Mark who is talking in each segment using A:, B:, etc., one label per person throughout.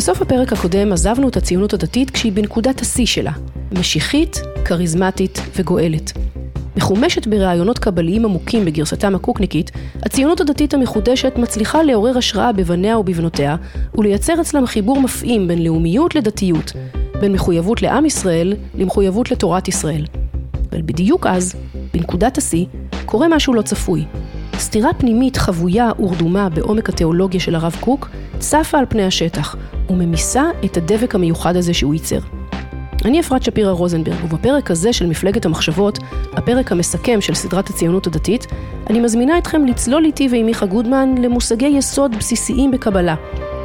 A: בסוף הפרק הקודם עזבנו את הציונות הדתית כשהיא בנקודת השיא שלה, משיחית, כריזמטית וגואלת. מחומשת ברעיונות קבליים עמוקים בגרסתם הקוקניקית, הציונות הדתית המחודשת מצליחה לעורר השראה בבניה ובבנותיה, ולייצר אצלם חיבור מפעים בין לאומיות לדתיות, בין מחויבות לעם ישראל למחויבות לתורת ישראל. אבל בדיוק אז, בנקודת השיא, קורה משהו לא צפוי. סתירה פנימית חבויה ורדומה בעומק התיאולוגיה של הרב קוק, צפה על פני השטח, וממיסה את הדבק המיוחד הזה שהוא ייצר. אני אפרת שפירא רוזנברג, ובפרק הזה של מפלגת המחשבות, הפרק המסכם של סדרת הציונות הדתית, אני מזמינה אתכם לצלול איתי ועם מיכה גודמן למושגי יסוד בסיסיים בקבלה,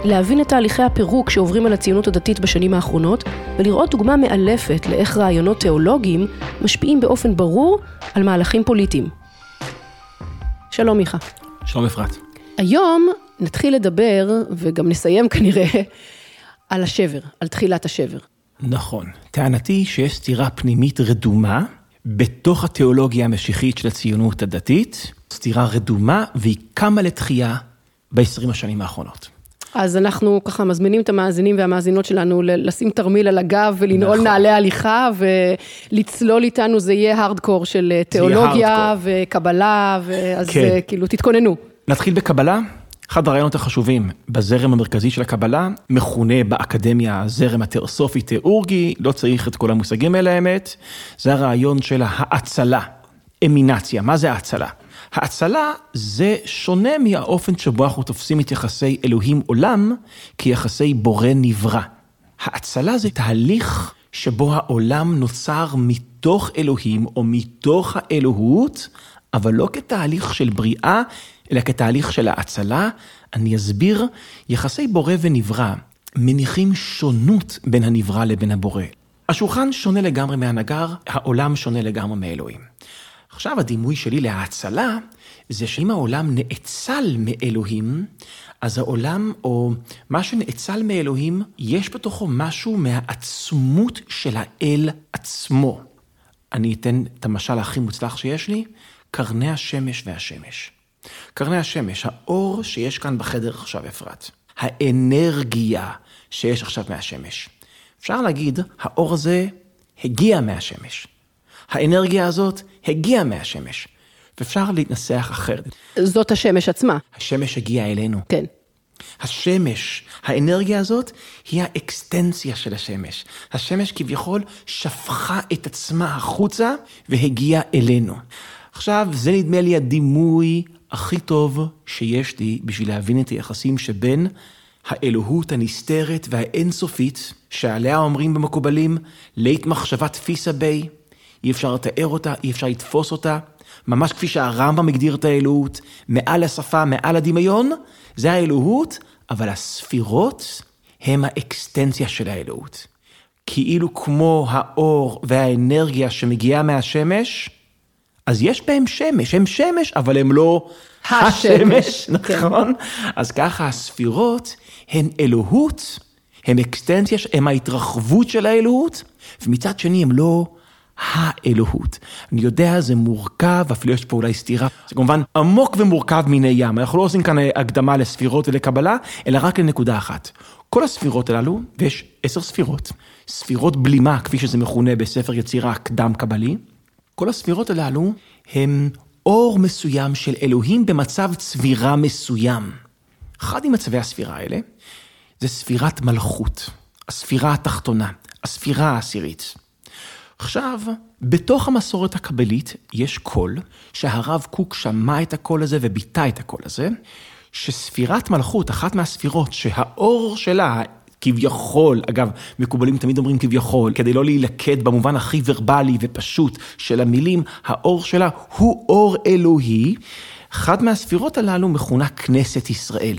A: להבין את תהליכי הפירוק שעוברים על הציונות הדתית בשנים האחרונות, ולראות דוגמה מאלפת לאיך רעיונות תיאולוגיים משפיעים באופן ברור על מהלכים פוליטיים. שלום מיכה.
B: שלום אפרת.
A: היום נתחיל לדבר, וגם נסיים כנראה, על השבר, על תחילת השבר.
B: נכון. טענתי שיש סתירה פנימית רדומה בתוך התיאולוגיה המשיחית של הציונות הדתית, סתירה רדומה, והיא קמה לתחייה ב-20 השנים האחרונות.
A: אז אנחנו ככה מזמינים את המאזינים והמאזינות שלנו לשים תרמיל על הגב ולנעול
B: נכון.
A: נעלי הליכה ולצלול איתנו, זה יהיה הארדקור של אה, תיאולוגיה. וקבלה, אז
B: כן.
A: אה, כאילו תתכוננו.
B: נתחיל בקבלה. אחד הרעיונות החשובים בזרם המרכזי של הקבלה, מכונה באקדמיה הזרם התיאוסופי-תיאורגי, לא צריך את כל המושגים האלה האמת, זה הרעיון של ההאצלה, אמינציה. מה זה האצלה? האצלה זה שונה מהאופן שבו אנחנו תופסים את יחסי אלוהים עולם כיחסי בורא נברא. האצלה זה תהליך שבו העולם נוצר מתוך אלוהים או מתוך האלוהות, אבל לא כתהליך של בריאה, אלא כתהליך של האצלה. אני אסביר, יחסי בורא ונברא מניחים שונות בין הנברא לבין הבורא. השולחן שונה לגמרי מהנגר, העולם שונה לגמרי מאלוהים. עכשיו הדימוי שלי להאצלה, זה שאם העולם נאצל מאלוהים, אז העולם, או מה שנאצל מאלוהים, יש בתוכו משהו מהעצמות של האל עצמו. אני אתן את המשל הכי מוצלח שיש לי, קרני השמש והשמש. קרני השמש, האור שיש כאן בחדר עכשיו, אפרת. האנרגיה שיש עכשיו מהשמש. אפשר להגיד, האור הזה הגיע מהשמש. האנרגיה הזאת הגיעה מהשמש. ואפשר להתנסח אחרת.
A: זאת השמש עצמה.
B: השמש הגיעה אלינו.
A: כן.
B: השמש, האנרגיה הזאת, היא האקסטנציה של השמש. השמש כביכול שפכה את עצמה החוצה והגיעה אלינו. עכשיו, זה נדמה לי הדימוי הכי טוב שיש לי בשביל להבין את היחסים שבין האלוהות הנסתרת והאינסופית, שעליה אומרים במקובלים, לית מחשבה תפיסה בי, אי אפשר לתאר אותה, אי אפשר לתפוס אותה, ממש כפי שהרמב"ם הגדיר את האלוהות, מעל השפה, מעל הדמיון, זה האלוהות, אבל הספירות הם האקסטנציה של האלוהות. כאילו כמו האור והאנרגיה שמגיעה מהשמש, אז יש בהם שמש, הם שמש, אבל הם לא השמש, נכון? אז ככה הספירות הן אלוהות, הן אקסטנציה, הן ההתרחבות של האלוהות, ומצד שני הם לא האלוהות. אני יודע, זה מורכב, אפילו יש פה אולי סתירה. זה כמובן עמוק ומורכב מיני ים. אנחנו לא עושים כאן הקדמה לספירות ולקבלה, אלא רק לנקודה אחת. כל הספירות הללו, ויש עשר ספירות, ספירות בלימה, כפי שזה מכונה בספר יצירה קדם קבלי, כל הספירות הללו הם אור מסוים של אלוהים במצב צבירה מסוים. אחד ממצבי הספירה האלה זה ספירת מלכות, הספירה התחתונה, הספירה העשירית. עכשיו, בתוך המסורת הקבלית יש קול, שהרב קוק שמע את הקול הזה וביטא את הקול הזה, שספירת מלכות, אחת מהספירות, שהאור שלה, כביכול, אגב, מקובלים תמיד אומרים כביכול, כדי לא להילכד במובן הכי ורבלי ופשוט של המילים, האור שלה הוא אור אלוהי. אחת מהספירות הללו מכונה כנסת ישראל.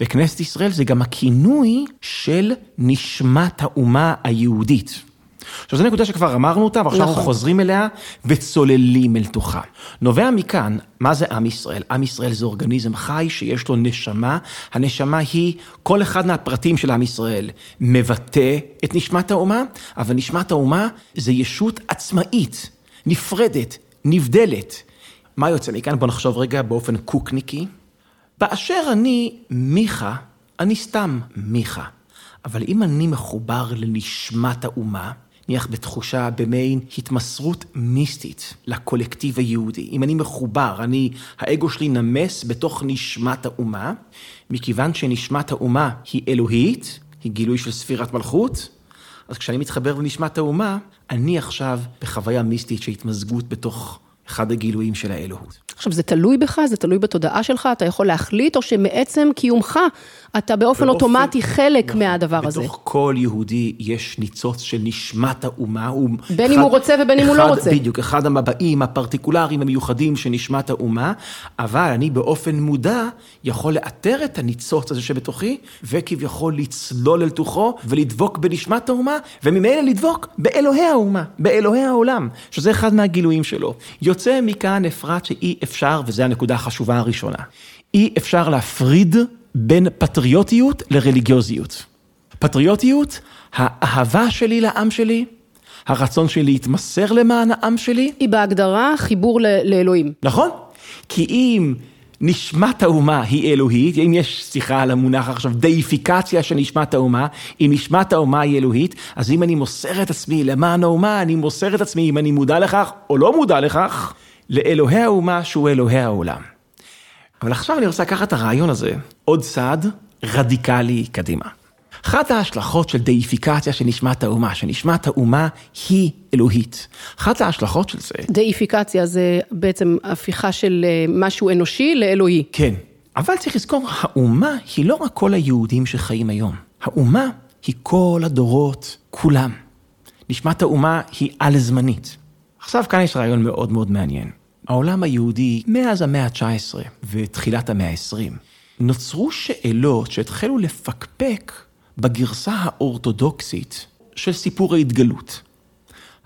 B: וכנסת ישראל זה גם הכינוי של נשמת האומה היהודית. עכשיו, זו נקודה שכבר אמרנו אותה, ועכשיו אנחנו
A: נכון.
B: חוזרים אליה וצוללים אל תוכה. נובע מכאן, מה זה עם ישראל? עם ישראל זה אורגניזם חי שיש לו נשמה. הנשמה היא, כל אחד מהפרטים של עם ישראל מבטא את נשמת האומה, אבל נשמת האומה זה ישות עצמאית, נפרדת, נבדלת. מה יוצא מכאן? בואו נחשוב רגע באופן קוקניקי. באשר אני מיכה, אני סתם מיכה. אבל אם אני מחובר לנשמת האומה, נניח בתחושה, במעין התמסרות מיסטית לקולקטיב היהודי. אם אני מחובר, אני, האגו שלי נמס בתוך נשמת האומה, מכיוון שנשמת האומה היא אלוהית, היא גילוי של ספירת מלכות, אז כשאני מתחבר לנשמת האומה, אני עכשיו בחוויה מיסטית של התמזגות בתוך אחד הגילויים של האלוהות.
A: עכשיו, זה תלוי בך, זה תלוי בתודעה שלך, אתה יכול להחליט, או שמעצם קיומך, אתה באופן
B: באופן-
A: אוטומטי חלק
B: נכון.
A: מהדבר הזה.
B: בתוך כל יהודי יש ניצוץ של נשמת האומה.
A: בין אם הוא רוצה ובין אם הוא לא
B: אחד-
A: רוצה.
B: בדיוק, אחד המבעים הפרטיקולריים המיוחדים של נשמת האומה, אבל אני באופן מודע יכול לאתר את הניצוץ הזה שבתוכי, וכביכול לצלול אל תוכו ולדבוק בנשמת האומה, וממילא לדבוק באלוהי האומה, באלוהי העולם, שזה אחד מהגילויים שלו. יוצא מכאן אפרת שאי אפשר, וזו הנקודה החשובה הראשונה, אי אפשר להפריד בין פטריוטיות לרליגיוזיות. פטריוטיות, האהבה שלי לעם שלי, הרצון שלי להתמסר למען העם שלי,
A: היא בהגדרה חיבור ל- לאלוהים.
B: נכון? כי אם נשמת האומה היא אלוהית, אם יש, סליחה על המונח עכשיו, דאיפיקציה של נשמת האומה, אם נשמת האומה היא אלוהית, אז אם אני מוסר את עצמי למען האומה, אני מוסר את עצמי, אם אני מודע לכך או לא מודע לכך, לאלוהי האומה שהוא אלוהי העולם. אבל עכשיו אני רוצה לקחת את הרעיון הזה עוד צעד רדיקלי קדימה. אחת ההשלכות של דאיפיקציה של נשמת האומה, שנשמת האומה היא אלוהית. אחת ההשלכות של זה,
A: דאיפיקציה זה בעצם הפיכה של אה, משהו אנושי לאלוהי.
B: כן, אבל צריך לזכור, האומה היא לא רק כל היהודים שחיים היום. האומה היא כל הדורות, כולם. נשמת האומה היא על-זמנית. עכשיו כאן יש רעיון מאוד מאוד מעניין. העולם היהודי, מאז המאה ה-19 ותחילת המאה ה-20, נוצרו שאלות שהתחלו לפקפק בגרסה האורתודוקסית של סיפור ההתגלות.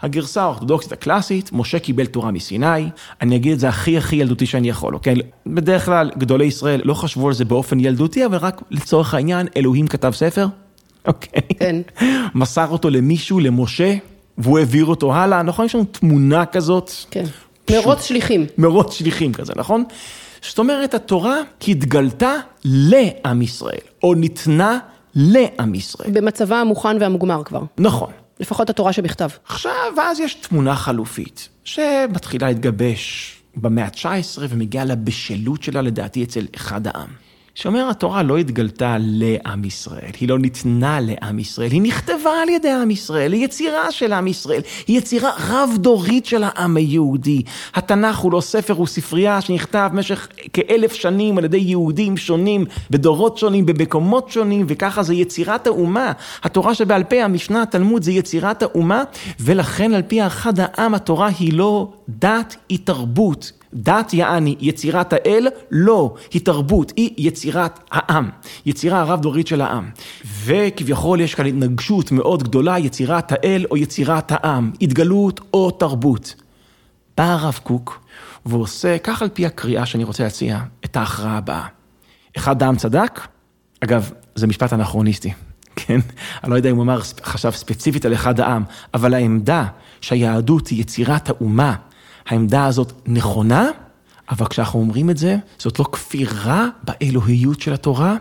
B: הגרסה האורתודוקסית הקלאסית, משה קיבל תורה מסיני, אני אגיד את זה הכי הכי ילדותי שאני יכול, אוקיי? בדרך כלל גדולי ישראל לא חשבו על זה באופן ילדותי, אבל רק לצורך העניין, אלוהים כתב ספר, אוקיי?
A: כן.
B: מסר אותו למישהו, למשה, והוא העביר אותו הלאה, נכון? יש לנו תמונה כזאת.
A: כן. מרוץ שליחים.
B: מרוץ שליחים כזה, נכון? זאת אומרת, התורה התגלתה לעם ישראל, או ניתנה לעם ישראל.
A: במצבה המוכן והמוגמר כבר.
B: נכון.
A: לפחות התורה שבכתב.
B: עכשיו, ואז יש תמונה חלופית, שמתחילה להתגבש במאה ה-19 ומגיעה לבשלות שלה, לדעתי, אצל אחד העם. שאומר, התורה לא התגלתה לעם ישראל, היא לא ניתנה לעם ישראל, היא נכתבה על ידי עם ישראל, היא יצירה של עם ישראל, היא יצירה רב-דורית של העם היהודי. התנ"ך הוא לא ספר, הוא ספרייה שנכתב במשך כאלף שנים על ידי יהודים שונים, בדורות שונים, במקומות שונים, וככה זה יצירת האומה. התורה שבעל פה, המשנה, התלמוד, זה יצירת האומה, ולכן על פי אחד העם, התורה היא לא דת, היא תרבות. דת יעני יצירת האל, לא, היא תרבות, היא יצירת העם, יצירה הרב-דורית של העם. וכביכול יש כאן התנגשות מאוד גדולה, יצירת האל או יצירת העם, התגלות או תרבות. בא הרב קוק ועושה, כך על פי הקריאה שאני רוצה להציע, את ההכרעה הבאה. אחד העם צדק, אגב, זה משפט אנכרוניסטי, כן? אני לא יודע אם הוא אמר, חשב ספציפית על אחד העם, אבל העמדה שהיהדות היא יצירת האומה, העמדה הזאת נכונה, אבל כשאנחנו אומרים את זה, זאת לא כפירה באלוהיות של התורה,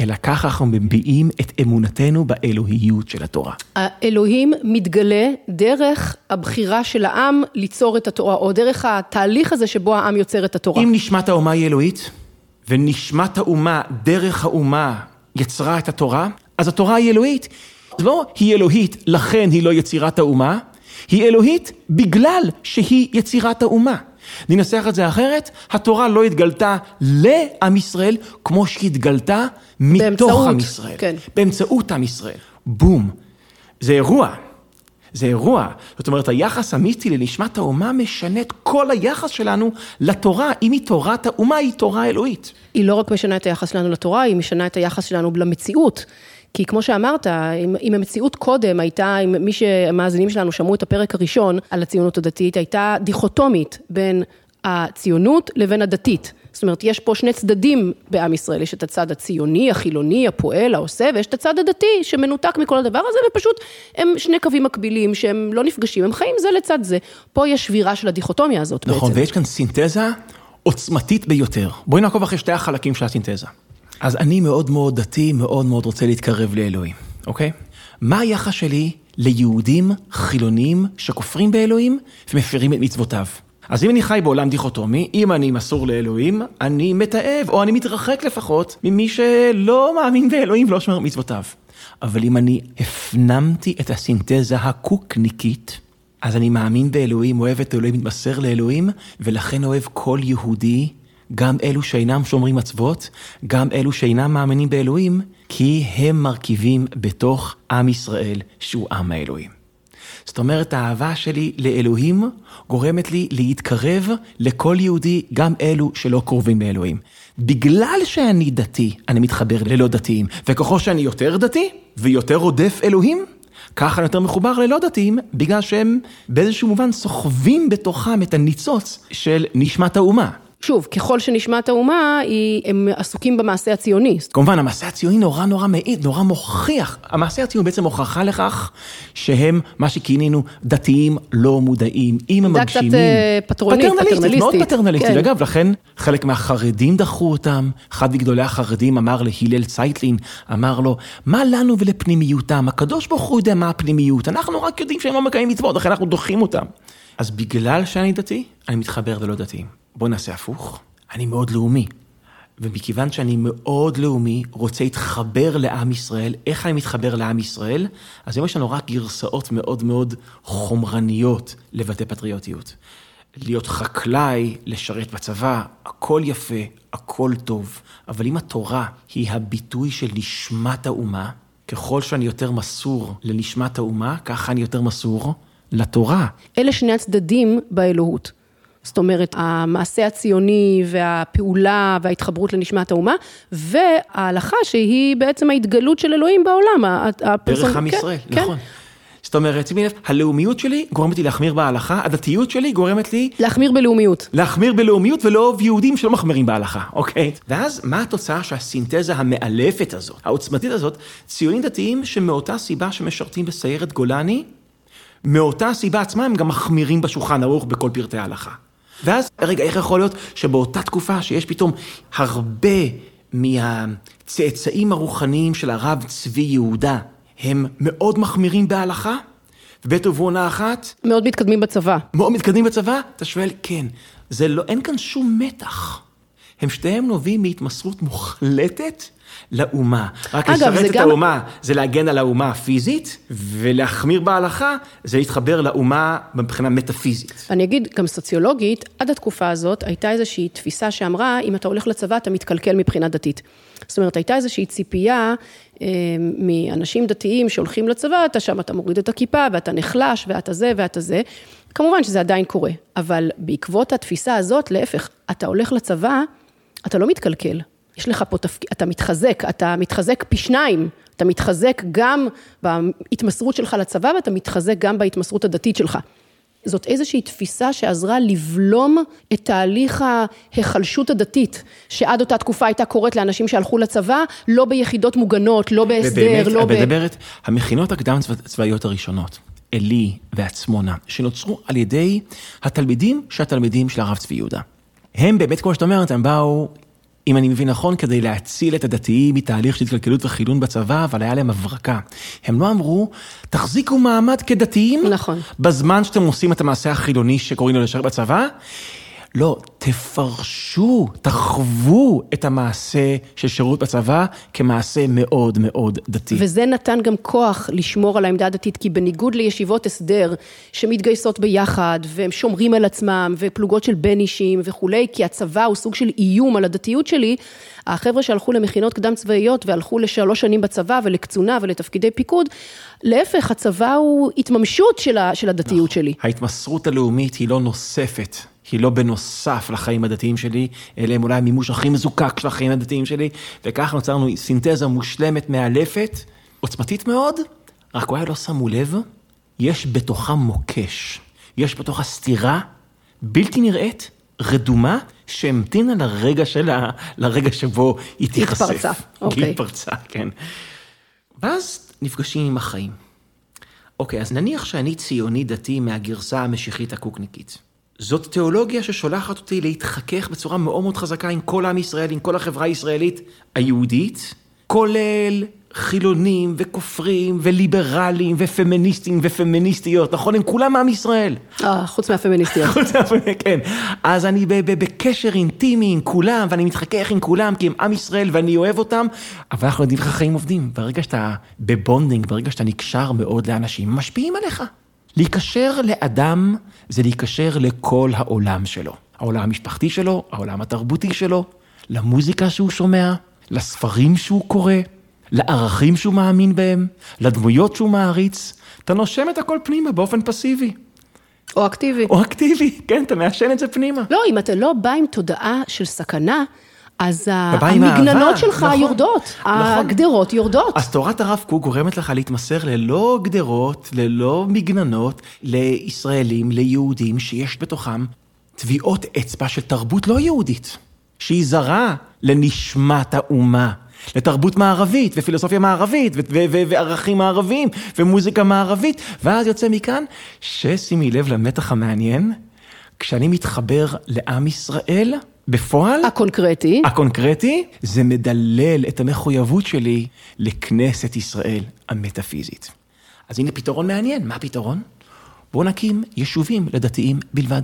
B: אלא ככה אנחנו מביעים את אמונתנו באלוהיות של התורה.
A: האלוהים מתגלה דרך הבחירה של העם ליצור את התורה, או דרך התהליך הזה שבו העם יוצר את התורה.
B: אם נשמת האומה היא אלוהית, ונשמת האומה, דרך האומה, יצרה את התורה, אז התורה היא אלוהית. לא היא אלוהית, לכן היא לא יצירת האומה, היא אלוהית בגלל שהיא יצירת האומה. ננסח את זה אחרת, התורה לא התגלתה לעם ישראל כמו שהיא התגלתה מתוך
A: באמצעות,
B: עם ישראל.
A: כן.
B: באמצעות עם ישראל. בום. זה אירוע. זה אירוע. זאת אומרת, היחס המיסטי לנשמת האומה משנה את כל היחס שלנו לתורה. אם היא תורת האומה, היא תורה אלוהית.
A: היא לא רק משנה את היחס שלנו לתורה, היא משנה את היחס שלנו למציאות. כי כמו שאמרת, אם, אם המציאות קודם הייתה, אם מי שהמאזינים שלנו שמעו את הפרק הראשון על הציונות הדתית, הייתה דיכוטומית בין הציונות לבין הדתית. זאת אומרת, יש פה שני צדדים בעם ישראל, יש את הצד הציוני, החילוני, הפועל, העושה, ויש את הצד הדתי שמנותק מכל הדבר הזה, ופשוט הם שני קווים מקבילים שהם לא נפגשים, הם חיים זה לצד זה. פה יש שבירה של הדיכוטומיה הזאת
B: נכון,
A: בעצם.
B: נכון, ויש כאן סינתזה עוצמתית ביותר. בואי נעקוב אחרי שתי החלקים של הסינתזה. אז אני מאוד מאוד דתי, מאוד מאוד רוצה להתקרב לאלוהים, אוקיי? מה היחס שלי ליהודים חילונים שכופרים באלוהים ומפרים את מצוותיו? אז אם אני חי בעולם דיכוטומי, אם אני מסור לאלוהים, אני מתעב, או אני מתרחק לפחות, ממי שלא מאמין באלוהים ולא שומר מצוותיו. אבל אם אני הפנמתי את הסינתזה הקוקניקית, אז אני מאמין באלוהים, אוהב את אלוהים, מתמסר לאלוהים, ולכן אוהב כל יהודי, גם אלו שאינם שומרים מצוות, גם אלו שאינם מאמינים באלוהים, כי הם מרכיבים בתוך עם ישראל, שהוא עם האלוהים. זאת אומרת, האהבה שלי לאלוהים גורמת לי להתקרב לכל יהודי, גם אלו שלא קרובים באלוהים. בגלל שאני דתי, אני מתחבר ללא דתיים, וככל שאני יותר דתי ויותר רודף אלוהים, ככה אני יותר מחובר ללא דתיים, בגלל שהם באיזשהו מובן סוחבים בתוכם את הניצוץ של נשמת האומה.
A: שוב, ככל שנשמת האומה, הם עסוקים במעשה הציוני.
B: כמובן, המעשה הציוני נורא נורא מעיד, נורא מוכיח. המעשה הציוני בעצם הוכחה לכך שהם, מה שכינינו, דתיים לא מודעים. אם הם מגשימים...
A: זה קצת פטרונית,
B: פטרנליסטית. מאוד פטרנליסטית.
A: כן.
B: אגב, לכן חלק מהחרדים דחו אותם. אחד מגדולי החרדים אמר להלל צייטלין, אמר לו, מה לנו ולפנימיותם? הקדוש ברוך הוא יודע מה הפנימיות. אנחנו רק יודעים שהם לא מקיימים מצוות, לכן אנחנו דוחים אותם. אז בגלל שאני דתי, אני מתחבר ללא דתיים. בוא נעשה הפוך, אני מאוד לאומי. ומכיוון שאני מאוד לאומי, רוצה להתחבר לעם ישראל, איך אני מתחבר לעם ישראל? אז היום יש לנו רק גרסאות מאוד מאוד חומרניות לבטא פטריוטיות. להיות חקלאי, לשרת בצבא, הכל יפה, הכל טוב. אבל אם התורה היא הביטוי של נשמת האומה, ככל שאני יותר מסור לנשמת האומה, ככה אני יותר מסור לתורה.
A: אלה שני הצדדים באלוהות. זאת אומרת, המעשה הציוני והפעולה וההתחברות לנשמת האומה, וההלכה שהיא בעצם ההתגלות של אלוהים בעולם.
B: הפרסונ... דרך עם כן, ישראל, כן. נכון. זאת אומרת, שימי לב, הלאומיות שלי גורמת לי להחמיר בהלכה, הדתיות שלי גורמת לי...
A: להחמיר בלאומיות.
B: להחמיר בלאומיות ולא אוהב יהודים שלא מחמירים בהלכה, אוקיי? ואז מה התוצאה שהסינתזה המאלפת הזאת, העוצמתית הזאת, ציונים דתיים שמאותה סיבה שמשרתים בסיירת גולני, מאותה סיבה עצמה הם גם מחמירים בשולחן ערוך בכל פרטי ההלכה. ואז, רגע, איך יכול להיות שבאותה תקופה שיש פתאום הרבה מהצאצאים הרוחניים של הרב צבי יהודה, הם מאוד מחמירים בהלכה, ובעת ובעונה אחת...
A: מאוד מתקדמים בצבא.
B: מאוד מתקדמים בצבא? אתה שואל, כן. זה לא, אין כאן שום מתח. הם שתיהם נובעים מהתמסרות מוחלטת לאומה. רק אגב, לשרת את גם... האומה זה להגן על האומה הפיזית, ולהחמיר בהלכה זה להתחבר לאומה מבחינה מטאפיזית.
A: אני אגיד, גם סוציולוגית, עד התקופה הזאת הייתה איזושהי תפיסה שאמרה, אם אתה הולך לצבא אתה מתקלקל מבחינה דתית. זאת אומרת, הייתה איזושהי ציפייה אה, מאנשים דתיים שהולכים לצבא, אתה שם, אתה מוריד את הכיפה, ואתה נחלש, ואתה זה, ואתה זה. כמובן שזה עדיין קורה, אבל בעקבות התפיסה הזאת, להפך, אתה הולך לצבא, אתה לא מתקלקל. יש לך פה תפקיד, אתה מתחזק, אתה מתחזק פי שניים, אתה מתחזק גם בהתמסרות שלך לצבא ואתה מתחזק גם בהתמסרות הדתית שלך. זאת איזושהי תפיסה שעזרה לבלום את תהליך ההיחלשות הדתית, שעד אותה תקופה הייתה קורית לאנשים שהלכו לצבא, לא ביחידות מוגנות, לא בהסדר,
B: ובאמת,
A: לא ב...
B: ובאמת, את מדברת, המכינות הקדם צבאיות הראשונות, עלי ועצמונה, שנוצרו על ידי התלמידים שהתלמידים של הרב צבי יהודה. הם באמת, כמו שאת אומרת, הם באו אם אני מבין נכון, כדי להציל את הדתיים מתהליך של התקלקלות וחילון בצבא, אבל היה להם הברקה. הם לא אמרו, תחזיקו מעמד כדתיים,
A: נכון.
B: בזמן שאתם עושים את המעשה החילוני שקוראים לו לשרת בצבא, לא, תפרשו, תחוו את המעשה של שירות בצבא כמעשה מאוד מאוד דתי.
A: וזה נתן גם כוח לשמור על העמדה הדתית, כי בניגוד לישיבות הסדר שמתגייסות ביחד, והם שומרים על עצמם, ופלוגות של בין אישים וכולי, כי הצבא הוא סוג של איום על הדתיות שלי, החבר'ה שהלכו למכינות קדם צבאיות והלכו לשלוש שנים בצבא ולקצונה ולתפקידי פיקוד, להפך, הצבא הוא התממשות של, ה, של הדתיות נכון. שלי.
B: ההתמסרות הלאומית היא לא נוספת. היא לא בנוסף לחיים הדתיים שלי, אלא הם אולי המימוש הכי מזוקק של החיים הדתיים שלי, וכך נוצרנו סינתזה מושלמת, מאלפת, עוצמתית מאוד, רק אולי לא שמו לב, יש בתוכה מוקש, יש בתוכה סתירה בלתי נראית, רדומה, שהמתינה לרגע שלה, לרגע שבו היא תיחשף.
A: התפרצה, אוקיי.
B: היא התפרצה, כן. ואז נפגשים עם החיים. אוקיי, אז נניח שאני ציוני דתי מהגרסה המשיחית הקוקניקית. זאת תיאולוגיה ששולחת אותי להתחכך בצורה מאוד מאוד חזקה עם כל עם ישראל, עם כל החברה הישראלית היהודית, כולל חילונים וכופרים וליברלים ופמיניסטים ופמיניסטיות, נכון? הם כולם עם ישראל.
A: אה, חוץ מהפמיניסטיות.
B: חוץ מהפמיניסטיות, כן. אז אני בקשר אינטימי עם כולם, ואני מתחכך עם כולם, כי הם עם ישראל ואני אוהב אותם, אבל אנחנו יודעים איך החיים עובדים. ברגע שאתה ב bonding, ברגע שאתה נקשר מאוד לאנשים, משפיעים עליך. להיקשר לאדם זה להיקשר לכל העולם שלו. העולם המשפחתי שלו, העולם התרבותי שלו, למוזיקה שהוא שומע, לספרים שהוא קורא, לערכים שהוא מאמין בהם, לדמויות שהוא מעריץ. אתה נושם את הכל פנימה באופן פסיבי.
A: או אקטיבי.
B: או אקטיבי, כן, אתה מעשן את זה פנימה.
A: לא, אם אתה לא בא עם תודעה של סכנה, אז המגננות שלך נכון, יורדות, נכון. הגדרות יורדות.
B: אז תורת הרב קוק גורמת לך להתמסר ללא גדרות, ללא מגננות, לישראלים, ליהודים, שיש בתוכם טביעות אצבע של תרבות לא יהודית, שהיא זרה לנשמת האומה. לתרבות מערבית, ופילוסופיה מערבית, וערכים מערביים, ומוזיקה מערבית, ואז יוצא מכאן ששימי לב למתח המעניין, כשאני מתחבר לעם ישראל, בפועל...
A: הקונקרטי.
B: הקונקרטי, זה מדלל את המחויבות שלי לכנסת ישראל המטאפיזית. אז הנה פתרון מעניין, מה הפתרון? בואו נקים יישובים לדתיים בלבד.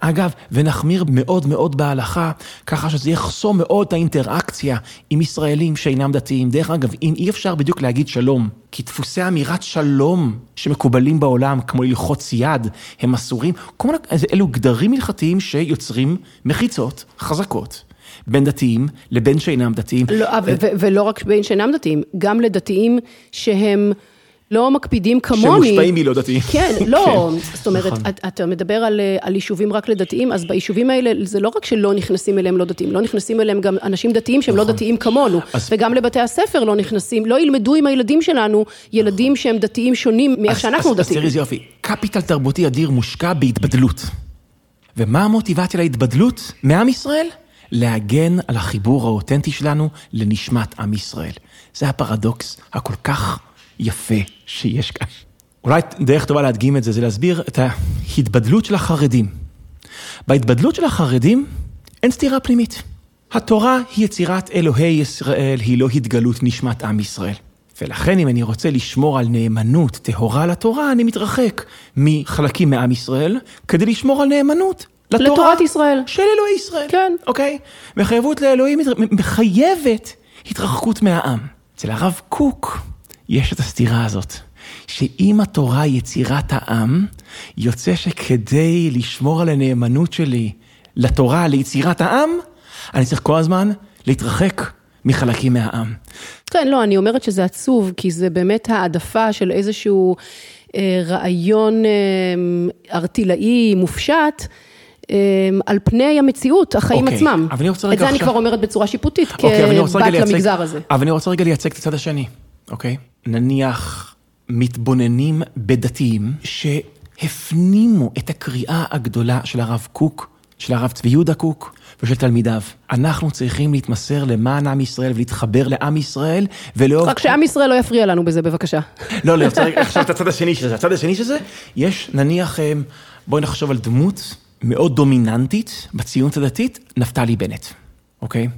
B: אגב, ונחמיר מאוד מאוד בהלכה, ככה שזה יחסום מאוד את האינטראקציה עם ישראלים שאינם דתיים. דרך אגב, אם אי אפשר בדיוק להגיד שלום, כי דפוסי אמירת שלום שמקובלים בעולם, כמו ללחוץ יד, הם אסורים, כל מיני, אלו גדרים הלכתיים שיוצרים מחיצות חזקות. בין דתיים לבין שאינם דתיים.
A: לא, ולא רק בין שאינם דתיים, גם לדתיים שהם... לא מקפידים כמוני.
B: שמושפעים מלא דתיים.
A: כן, לא, כן, זאת אומרת, נכון. אתה מדבר על, על יישובים רק לדתיים, אז ביישובים האלה זה לא רק שלא נכנסים אליהם לא דתיים, לא נכנסים אליהם גם אנשים דתיים שהם לא נכון. דתיים כמונו. וגם לבתי הספר לא נכנסים, לא ילמדו עם הילדים שלנו, ילדים נכון. שהם דתיים שונים מאיך שאנחנו דתיים.
B: אז תראי איזה יופי, קפיטל תרבותי אדיר מושקע בהתבדלות. ומה המוטיבציה להתבדלות מעם ישראל? להגן על החיבור האותנטי שלנו לנשמת עם ישראל. זה הפרדוקס הכל כך יפה שיש כאן. אולי דרך טובה להדגים את זה, זה להסביר את ההתבדלות של החרדים. בהתבדלות של החרדים אין סתירה פנימית. התורה היא יצירת אלוהי ישראל, היא לא התגלות נשמת עם ישראל. ולכן אם אני רוצה לשמור על נאמנות טהורה לתורה, אני מתרחק מחלקים מעם ישראל, כדי לשמור על נאמנות לתורה.
A: לתורת ישראל.
B: של אלוהי ישראל.
A: כן.
B: אוקיי? מחויבות לאלוהים מחייבת התרחקות מהעם. אצל הרב קוק, יש את הסתירה הזאת, שאם התורה היא יצירת העם, יוצא שכדי לשמור על הנאמנות שלי לתורה, ליצירת העם, אני צריך כל הזמן להתרחק מחלקים מהעם.
A: כן, לא, אני אומרת שזה עצוב, כי זה באמת העדפה של איזשהו אה, רעיון אה, ארטילאי מופשט. אה, על פני המציאות, החיים okay, עצמם.
B: רגע
A: עכשיו... את זה אני כבר אומרת בצורה שיפוטית, okay, כבת למגזר הזה.
B: אבל אני רוצה רגע לייצג את הצד השני. אוקיי? נניח מתבוננים בדתיים שהפנימו את הקריאה הגדולה של הרב קוק, של הרב צבי יהודה קוק ושל תלמידיו. אנחנו צריכים להתמסר למען עם ישראל ולהתחבר לעם ישראל ולאהוב...
A: רק שעם ישראל לא יפריע לנו בזה בבקשה.
B: לא, לא, עכשיו את הצד השני של זה. הצד השני של זה, יש נניח, אה, בואי נחשוב על דמות מאוד דומיננטית בציונות הדתית, נפתלי בנט, אוקיי?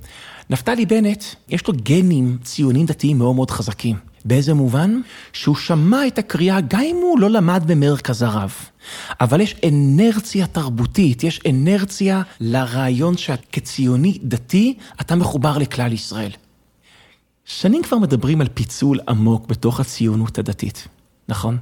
B: נפתלי בנט, יש לו גנים ציונים דתיים מאוד מאוד חזקים. באיזה מובן? שהוא שמע את הקריאה גם אם הוא לא למד במרכז הרב. אבל יש אנרציה תרבותית, יש אנרציה לרעיון שכציוני דתי אתה מחובר לכלל ישראל. שנים כבר מדברים על פיצול עמוק בתוך הציונות הדתית, נכון?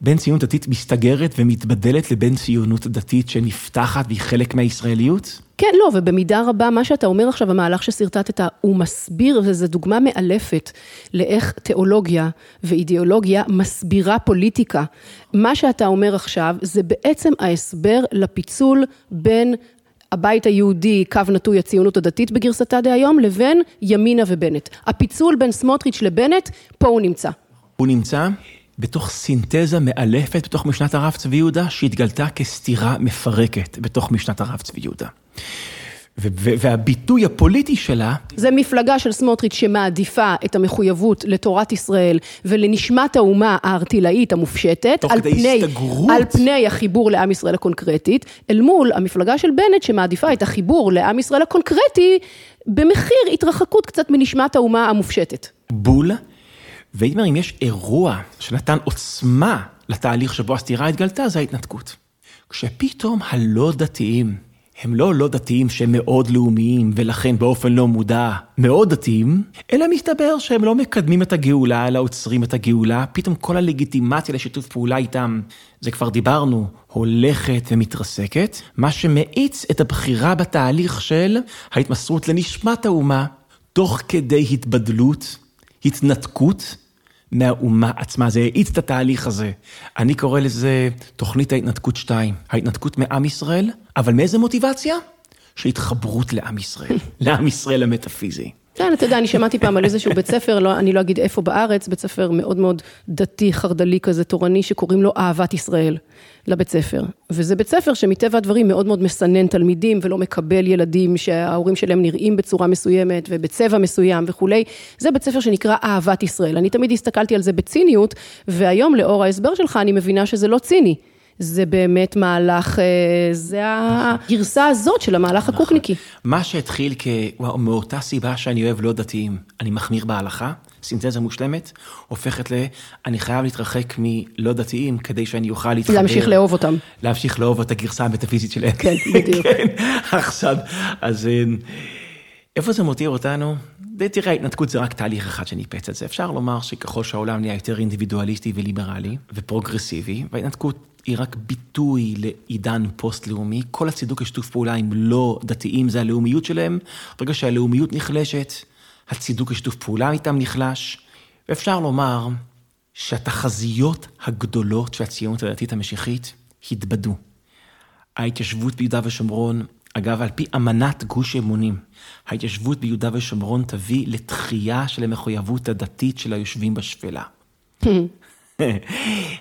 B: בין ציונות דתית מסתגרת ומתבדלת לבין ציונות דתית שנפתחת והיא חלק מהישראליות?
A: כן, לא, ובמידה רבה, מה שאתה אומר עכשיו, המהלך ששרטטת, הוא מסביר, וזו דוגמה מאלפת לאיך תיאולוגיה ואידיאולוגיה מסבירה פוליטיקה. מה שאתה אומר עכשיו, זה בעצם ההסבר לפיצול בין הבית היהודי, קו נטוי הציונות הדתית בגרסתה דהיום, לבין ימינה ובנט. הפיצול בין סמוטריץ' לבנט, פה הוא נמצא.
B: הוא נמצא בתוך סינתזה מאלפת בתוך משנת הרב צבי יהודה, שהתגלתה כסתירה מפרקת בתוך משנת הרב צבי יהודה. והביטוי הפוליטי שלה...
A: זה מפלגה של סמוטריץ' שמעדיפה את המחויבות לתורת ישראל ולנשמת האומה הארטילאית המופשטת, על פני,
B: הסתגרות.
A: על פני החיבור לעם ישראל הקונקרטית, אל מול המפלגה של בנט שמעדיפה את החיבור לעם ישראל הקונקרטי במחיר התרחקות קצת מנשמת האומה המופשטת.
B: בול, והייתי אומר, אם יש אירוע שנתן עוצמה לתהליך שבו הסתירה התגלתה, זה ההתנתקות. כשפתאום הלא דתיים, הם לא לא דתיים שהם מאוד לאומיים, ולכן באופן לא מודע מאוד דתיים, אלא מסתבר שהם לא מקדמים את הגאולה, אלא עוצרים את הגאולה, פתאום כל הלגיטימציה לשיתוף פעולה איתם, זה כבר דיברנו, הולכת ומתרסקת, מה שמאיץ את הבחירה בתהליך של ההתמסרות לנשמת האומה, תוך כדי התבדלות, התנתקות. מהאומה עצמה, זה האיץ את התהליך הזה. אני קורא לזה תוכנית ההתנתקות 2, ההתנתקות מעם ישראל, אבל מאיזה מוטיבציה? של התחברות לעם ישראל, לעם ישראל המטאפיזי.
A: כן, אתה יודע, אני שמעתי פעם על איזשהו בית ספר, לא, אני לא אגיד איפה בארץ, בית ספר מאוד מאוד דתי, חרד"לי כזה, תורני, שקוראים לו אהבת ישראל, לבית ספר. וזה בית ספר שמטבע הדברים מאוד מאוד מסנן תלמידים, ולא מקבל ילדים שההורים שלהם נראים בצורה מסוימת, ובצבע מסוים וכולי. זה בית ספר שנקרא אהבת ישראל. אני תמיד הסתכלתי על זה בציניות, והיום לאור ההסבר שלך, אני מבינה שזה לא ציני. זה באמת מהלך, זה הגרסה הזאת של המהלך הקוקניקי.
B: מה שהתחיל כ... וואו, מאותה סיבה שאני אוהב לא דתיים, אני מחמיר בהלכה, סינתזה מושלמת, הופכת ל... אני חייב להתרחק מלא דתיים כדי שאני אוכל להתחבר.
A: להמשיך לאהוב אותם.
B: להמשיך לאהוב את הגרסה המטאפיזית שלהם.
A: כן, בדיוק.
B: כן, עכשיו, אז איפה זה מותיר אותנו? תראה, ההתנתקות זה רק תהליך אחד שניפץ את זה. אפשר לומר שככל שהעולם נהיה יותר אינדיבידואליסטי וליברלי ופרוגרסיבי, וההתנתקות היא רק ביטוי לעידן פוסט-לאומי, כל הצידוק לשיתוף פעולה עם לא דתיים זה הלאומיות שלהם, ברגע שהלאומיות נחלשת, הצידוק לשיתוף פעולה איתם נחלש, ואפשר לומר שהתחזיות הגדולות של הציונות הדתית המשיחית התבדו. ההתיישבות ביהודה ושומרון, אגב, על פי אמנת גוש אמונים, ההתיישבות ביהודה ושומרון תביא לתחייה של המחויבות הדתית של היושבים בשפלה.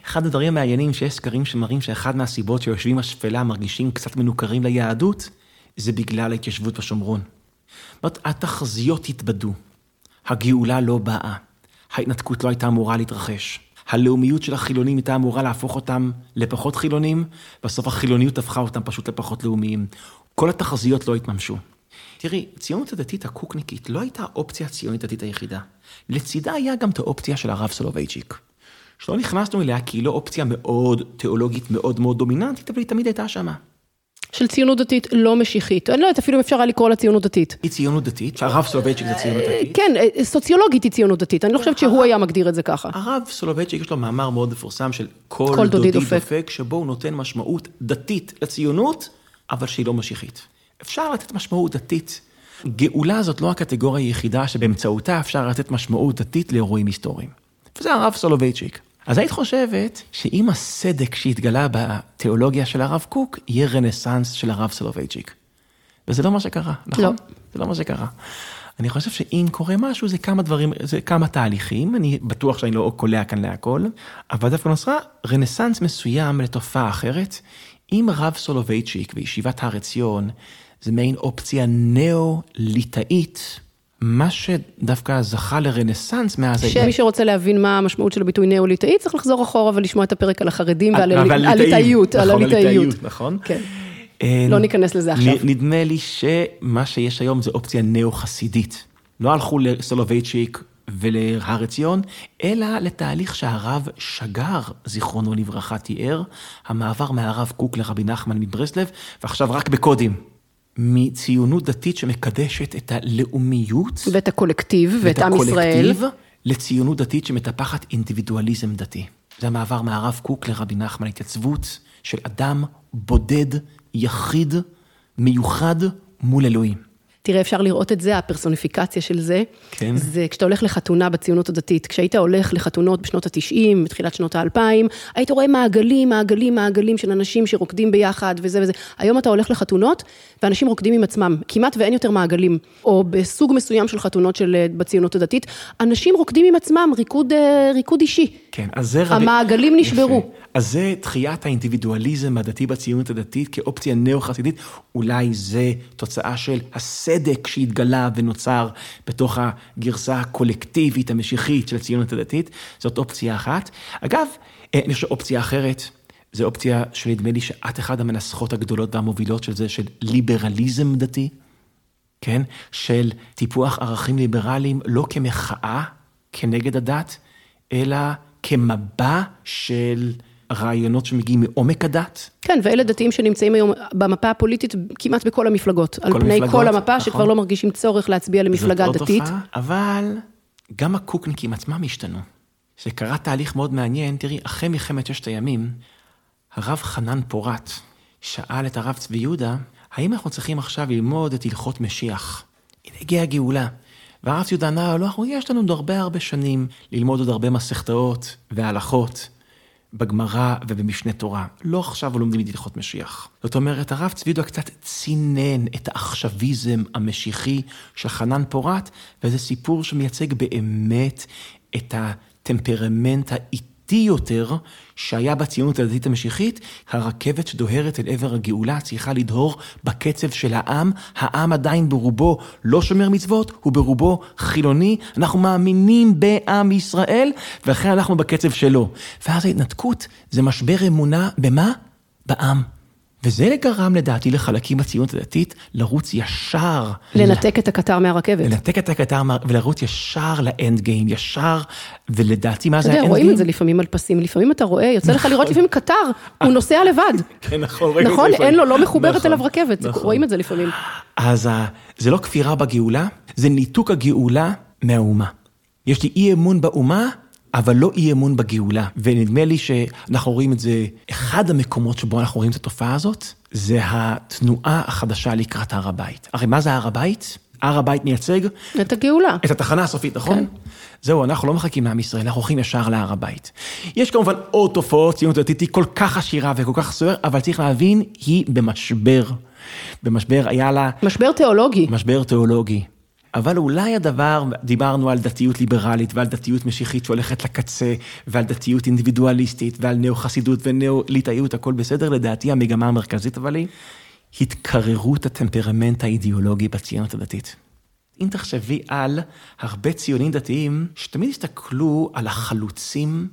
B: אחד הדברים המעניינים שיש סקרים שמראים שאחד מהסיבות שיושבים בשפלה מרגישים קצת מנוכרים ליהדות, זה בגלל ההתיישבות בשומרון. זאת התחזיות התבדו, הגאולה לא באה, ההתנתקות לא הייתה אמורה להתרחש, הלאומיות של החילונים הייתה אמורה להפוך אותם לפחות חילונים, בסוף החילוניות הפכה אותם פשוט לפחות לאומיים. כל התחזיות לא התממשו. תראי, הציונות הדתית הקוקניקית לא הייתה האופציה הציונית הדתית היחידה. לצידה היה גם את האופציה של הרב סולובייצ'יק. שלא נכנסנו אליה כי היא לא אופציה מאוד תיאולוגית מאוד מאוד דומיננטית, אבל היא תמיד הייתה שמה.
A: של ציונות דתית לא משיחית. אני לא יודעת אפילו אם אפשר היה לקרוא לה ציונות דתית.
B: היא ציונות דתית, שהרב סולובייצ'יק זה ציונות דתית.
A: כן, סוציולוגית היא ציונות דתית, אני לא חושבת שהוא היה מגדיר את זה ככה.
B: הרב סולובייצ'יק יש לו מאמר מאוד מפורסם של קול דודי דופק, שבו הוא נותן משמעות דתית לציונות, אבל שהיא לא משיחית. אפשר לתת משמעות דתית. גאולה זאת לא הקטגוריה היחידה שבאמצעותה אפשר לתת משמעות דתית לאירועים היסטוריים. וזה הרב סולובייצ'יק. אז היית חושבת שאם הסדק שהתגלה בתיאולוגיה של הרב קוק, יהיה רנסאנס של הרב סולובייצ'יק. וזה לא מה שקרה, נכון?
A: לא.
B: זה לא מה שקרה. אני חושב שאם קורה משהו, זה כמה דברים, זה כמה תהליכים, אני בטוח שאני לא קולע כאן להכל, אבל דווקא נוצרה רנסאנס מסוים לתופעה אחרת. אם רב סולובייצ'יק וישיבת הר עציון, זה מעין אופציה ניאו-ליטאית, מה שדווקא זכה לרנסאנס מאז...
A: שמי שרוצה להבין מה המשמעות של הביטוי ניאו-ליטאי, צריך לחזור אחורה ולשמוע את הפרק על החרדים ועל הליטאיות.
B: על הליטאיות, נכון.
A: כן. לא ניכנס לזה עכשיו.
B: נדמה לי שמה שיש היום זה אופציה ניאו-חסידית. לא הלכו לסולובייצ'יק ולהר עציון, אלא לתהליך שהרב שגר, זיכרונו לברכה, תיאר, המעבר מהרב קוק לרבי נחמן מברסלב, ועכשיו רק בקודים. מציונות דתית שמקדשת את הלאומיות.
A: ואת הקולקטיב, ואת עם ישראל.
B: לציונות דתית שמטפחת אינדיבידואליזם דתי. זה המעבר מהרב קוק לרבי נחמן, התייצבות של אדם בודד, יחיד, מיוחד מול אלוהים.
A: תראה, אפשר לראות את זה, הפרסוניפיקציה של זה.
B: כן.
A: זה כשאתה הולך לחתונה בציונות הדתית. כשהיית הולך לחתונות בשנות ה-90, בתחילת שנות ה-2000, היית רואה מעגלים, מעגלים, מעגלים של אנשים שרוקדים ביחד וזה וזה. היום אתה הולך לחתונות, ואנשים רוקדים עם עצמם. כמעט ואין יותר מעגלים. או בסוג מסוים של חתונות של, אה, בציונות הדתית, אנשים רוקדים עם עצמם, ריקוד, אה, ריקוד אישי.
B: כן, אז זה...
A: המעגלים רבי... נשברו.
B: יפה. אז זה תחיית האינדיבידואליזם הדתי בציונות הדתית כאופציה נאו-חסידית, אולי זה תוצאה של הסדק שהתגלה ונוצר בתוך הגרסה הקולקטיבית המשיחית של הציונות הדתית, זאת אופציה אחת. אגב, אה, אני חושב אופציה אחרת, זו אופציה שנדמה לי שאת אחת המנסחות הגדולות והמובילות של זה, של ליברליזם דתי, כן? של טיפוח ערכים ליברליים לא כמחאה כנגד הדת, אלא כמבע של רעיונות שמגיעים מעומק הדת.
A: כן, ואלה דתיים שנמצאים היום במפה הפוליטית כמעט בכל המפלגות. על פני
B: המפלגות,
A: כל המפה,
B: נכון.
A: שכבר לא מרגישים צורך להצביע למפלגה
B: זאת לא
A: דתית.
B: תופעה, אבל גם הקוקניקים עצמם השתנו. זה קרה תהליך מאוד מעניין, תראי, אחרי מלחמת ששת הימים, הרב חנן פורת שאל את הרב צבי יהודה, האם אנחנו צריכים עכשיו ללמוד את הלכות משיח? הנה הגיעה הגאולה. והרב יהודה ענה, לא, יש לנו עוד הרבה הרבה שנים ללמוד עוד הרבה מסכתאות והלכות. בגמרא ובמשנה תורה. לא עכשיו לומדים את הלכות משיח. זאת אומרת, הרב צבי יהודה קצת צינן את העכשוויזם המשיחי של חנן פורת, וזה סיפור שמייצג באמת את הטמפרמנט האיטי יותר שהיה בציונות הדתית המשיחית. הרכבת שדוהרת אל עבר הגאולה צריכה לדהור בקצב של העם. העם עדיין ברובו לא שומר מצוות, הוא ברובו חילוני. אנחנו מאמינים בעם ישראל, ולכן אנחנו בקצב שלו. ואז ההתנתקות זה משבר אמונה במה? בעם. וזה גרם לדעתי לחלקים בציונות הדתית לרוץ ישר.
A: לנתק את הקטר מהרכבת.
B: לנתק את הקטר מה- ולרוץ ישר לאנד גיים, ישר, ולדעתי מה
A: אתה
B: זה
A: יודע,
B: האנד
A: רואים
B: גיים?
A: את זה לפעמים על פסים, לפעמים אתה רואה, יוצא לך לראות לפעמים קטר, הוא נוסע לבד.
B: כן, נכון, רואים זה
A: נכון. אין לו, לא מחוברת
B: נכון,
A: אליו רכבת,
B: נכון.
A: רואים את זה לפעמים.
B: אז ה- זה לא כפירה בגאולה, זה ניתוק הגאולה מהאומה. יש לי אי אמון באומה, אבל לא אי אמון בגאולה. ונדמה לי שאנחנו רואים את זה, אחד המקומות שבו אנחנו רואים את התופעה הזאת, זה התנועה החדשה לקראת הר הבית. הרי מה זה הר הבית? הר הבית מייצג
A: את הגאולה.
B: את התחנה הסופית, נכון?
A: כן.
B: זהו, אנחנו לא מחכים לעם ישראל, אנחנו הולכים ישר להר הבית. יש כמובן עוד תופעות, ציונות דתית היא כל כך עשירה וכל כך סוער, אבל צריך להבין, היא במשבר. במשבר היה לה
A: משבר תיאולוגי.
B: משבר תיאולוגי. אבל אולי הדבר, דיברנו על דתיות ליברלית ועל דתיות משיחית שהולכת לקצה, ועל דתיות אינדיבידואליסטית, ועל נאו-חסידות ונאו-ליטאיות, הכל בסדר, לדעתי המגמה המרכזית אבל היא התקררות הטמפרמנט האידיאולוגי בציונות הדתית. אם תחשבי על הרבה ציונים דתיים שתמיד הסתכלו על החלוצים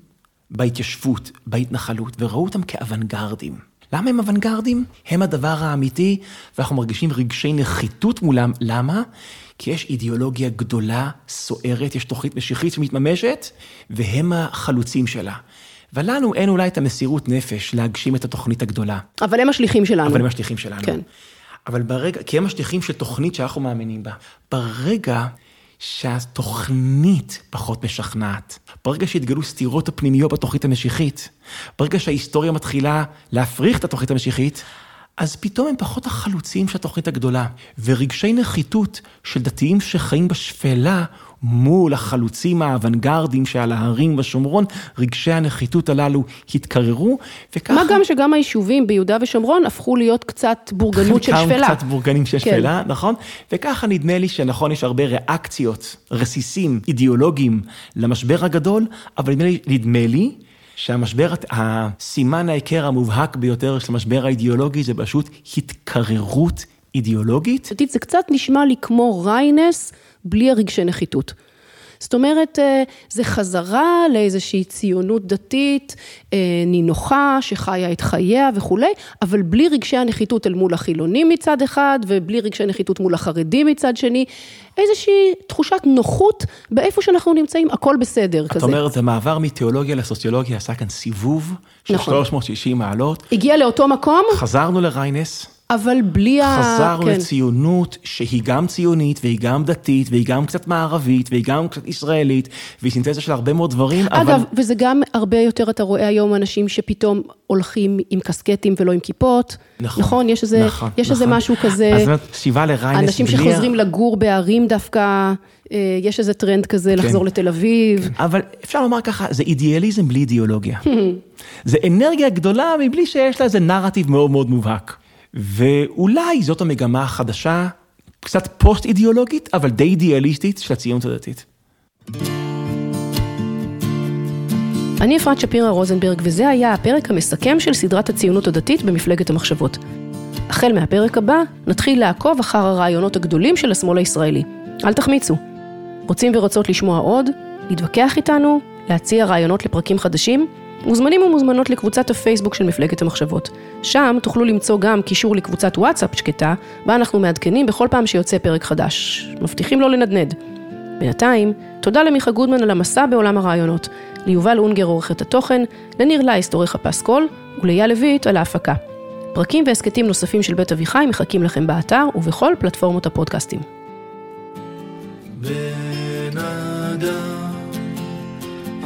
B: בהתיישבות, בהתנחלות, וראו אותם כאוונגרדים. למה הם אוונגרדים? הם הדבר האמיתי, ואנחנו מרגישים רגשי נחיתות מולם. למה? כי יש אידיאולוגיה גדולה, סוערת, יש תוכנית משיחית שמתממשת, והם החלוצים שלה. ולנו אין אולי את המסירות נפש להגשים את התוכנית הגדולה.
A: אבל הם השליחים שלנו.
B: אבל הם השליחים שלנו.
A: כן.
B: אבל ברגע, כי הם השליחים של תוכנית שאנחנו מאמינים בה. ברגע שהתוכנית פחות משכנעת, ברגע שהתגלו סתירות הפנימיות בתוכנית המשיחית, ברגע שההיסטוריה מתחילה להפריך את התוכנית המשיחית, אז פתאום הם פחות החלוצים של התוכנית הגדולה. ורגשי נחיתות של דתיים שחיים בשפלה מול החלוצים האוונגרדים שעל ההרים בשומרון, רגשי הנחיתות הללו התקררו, וככה...
A: מה גם שגם היישובים ביהודה ושומרון הפכו להיות קצת בורגנות של שפלה.
B: קצת בורגנים של
A: כן.
B: שפלה, נכון? וככה נדמה לי שנכון, יש הרבה ריאקציות, רסיסים אידיאולוגיים למשבר הגדול, אבל נדמה לי, נדמה לי שהמשבר, הסימן ההיכר המובהק ביותר של המשבר האידיאולוגי זה פשוט התקררות אידיאולוגית.
A: זה קצת נשמע לי כמו ריינס בלי הרגשי נחיתות. זאת אומרת, אה, זה חזרה לאיזושהי ציונות דתית אה, נינוחה, שחיה את חייה וכולי, אבל בלי רגשי הנחיתות אל מול החילונים מצד אחד, ובלי רגשי נחיתות מול החרדים מצד שני, איזושהי תחושת נוחות באיפה שאנחנו נמצאים, הכל בסדר
B: את
A: כזה.
B: את אומרת, המעבר מתיאולוגיה לסוציולוגיה עשה כאן סיבוב של
A: נכון.
B: 360 מעלות.
A: הגיע לאותו מקום,
B: חזרנו לריינס.
A: אבל בלי ה...
B: חזרנו
A: כן.
B: לציונות שהיא גם ציונית והיא גם דתית והיא גם קצת מערבית והיא גם קצת ישראלית והיא סינתזה של הרבה מאוד דברים,
A: אגב,
B: אבל
A: וזה גם הרבה יותר, אתה רואה היום אנשים שפתאום הולכים עם קסקטים ולא עם כיפות.
B: נכון,
A: נכון, יש איזה,
B: נכון,
A: יש איזה
B: נכון.
A: משהו כזה,
B: אז זאת אומרת, שיבה לריינס
A: אנשים
B: בלי
A: שחוזרים לגור בערים דווקא, אה, יש איזה טרנד כזה לחזור לתל אביב.
B: אבל אפשר לומר ככה, זה אידיאליזם בלי אידיאולוגיה. זה אנרגיה גדולה מבלי שיש לה איזה נרטיב מאוד מאוד מובהק. ואולי זאת המגמה החדשה, קצת פוסט אידיאולוגית, אבל די אידיאליסטית של הציונות הדתית.
A: אני אפרת שפירא רוזנברג, וזה היה הפרק המסכם של סדרת הציונות הדתית במפלגת המחשבות. החל מהפרק הבא, נתחיל לעקוב אחר הרעיונות הגדולים של השמאל הישראלי. אל תחמיצו. רוצים ורוצות לשמוע עוד? להתווכח איתנו? להציע רעיונות לפרקים חדשים? מוזמנים ומוזמנות לקבוצת הפייסבוק של מפלגת המחשבות. שם תוכלו למצוא גם קישור לקבוצת וואטסאפ שקטה, בה אנחנו מעדכנים בכל פעם שיוצא פרק חדש. מבטיחים לא לנדנד. בינתיים, תודה למיכה גודמן על המסע בעולם הרעיונות, ליובל אונגר עורך את התוכן, לניר לייסט עורך הפסקול, ולאייל לויט על ההפקה. פרקים והסכתים נוספים של בית אביחי מחכים לכם באתר ובכל פלטפורמות הפודקאסטים.
C: בן אדם,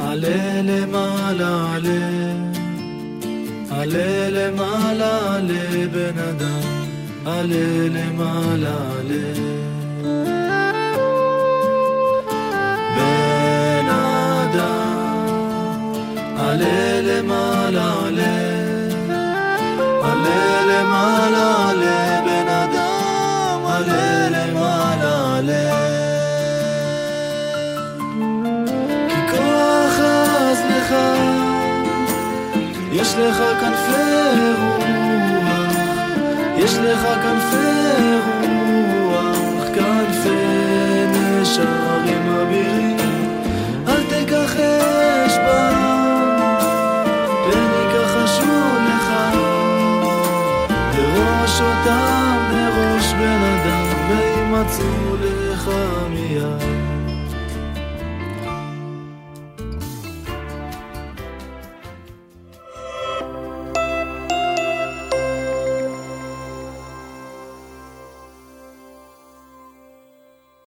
C: عليلي مال عليه عليلي مال عليه بن ادم عليلي مال عليه بن ادم عليلي مال عليه عليلي مال عليه יש לך כנפי רוח, יש לך כנפי רוח, כנפי נשרים אבירים, אל תיקח אש פן יכחשו לך, לראש אותם, לראש בן אדם, וימצאו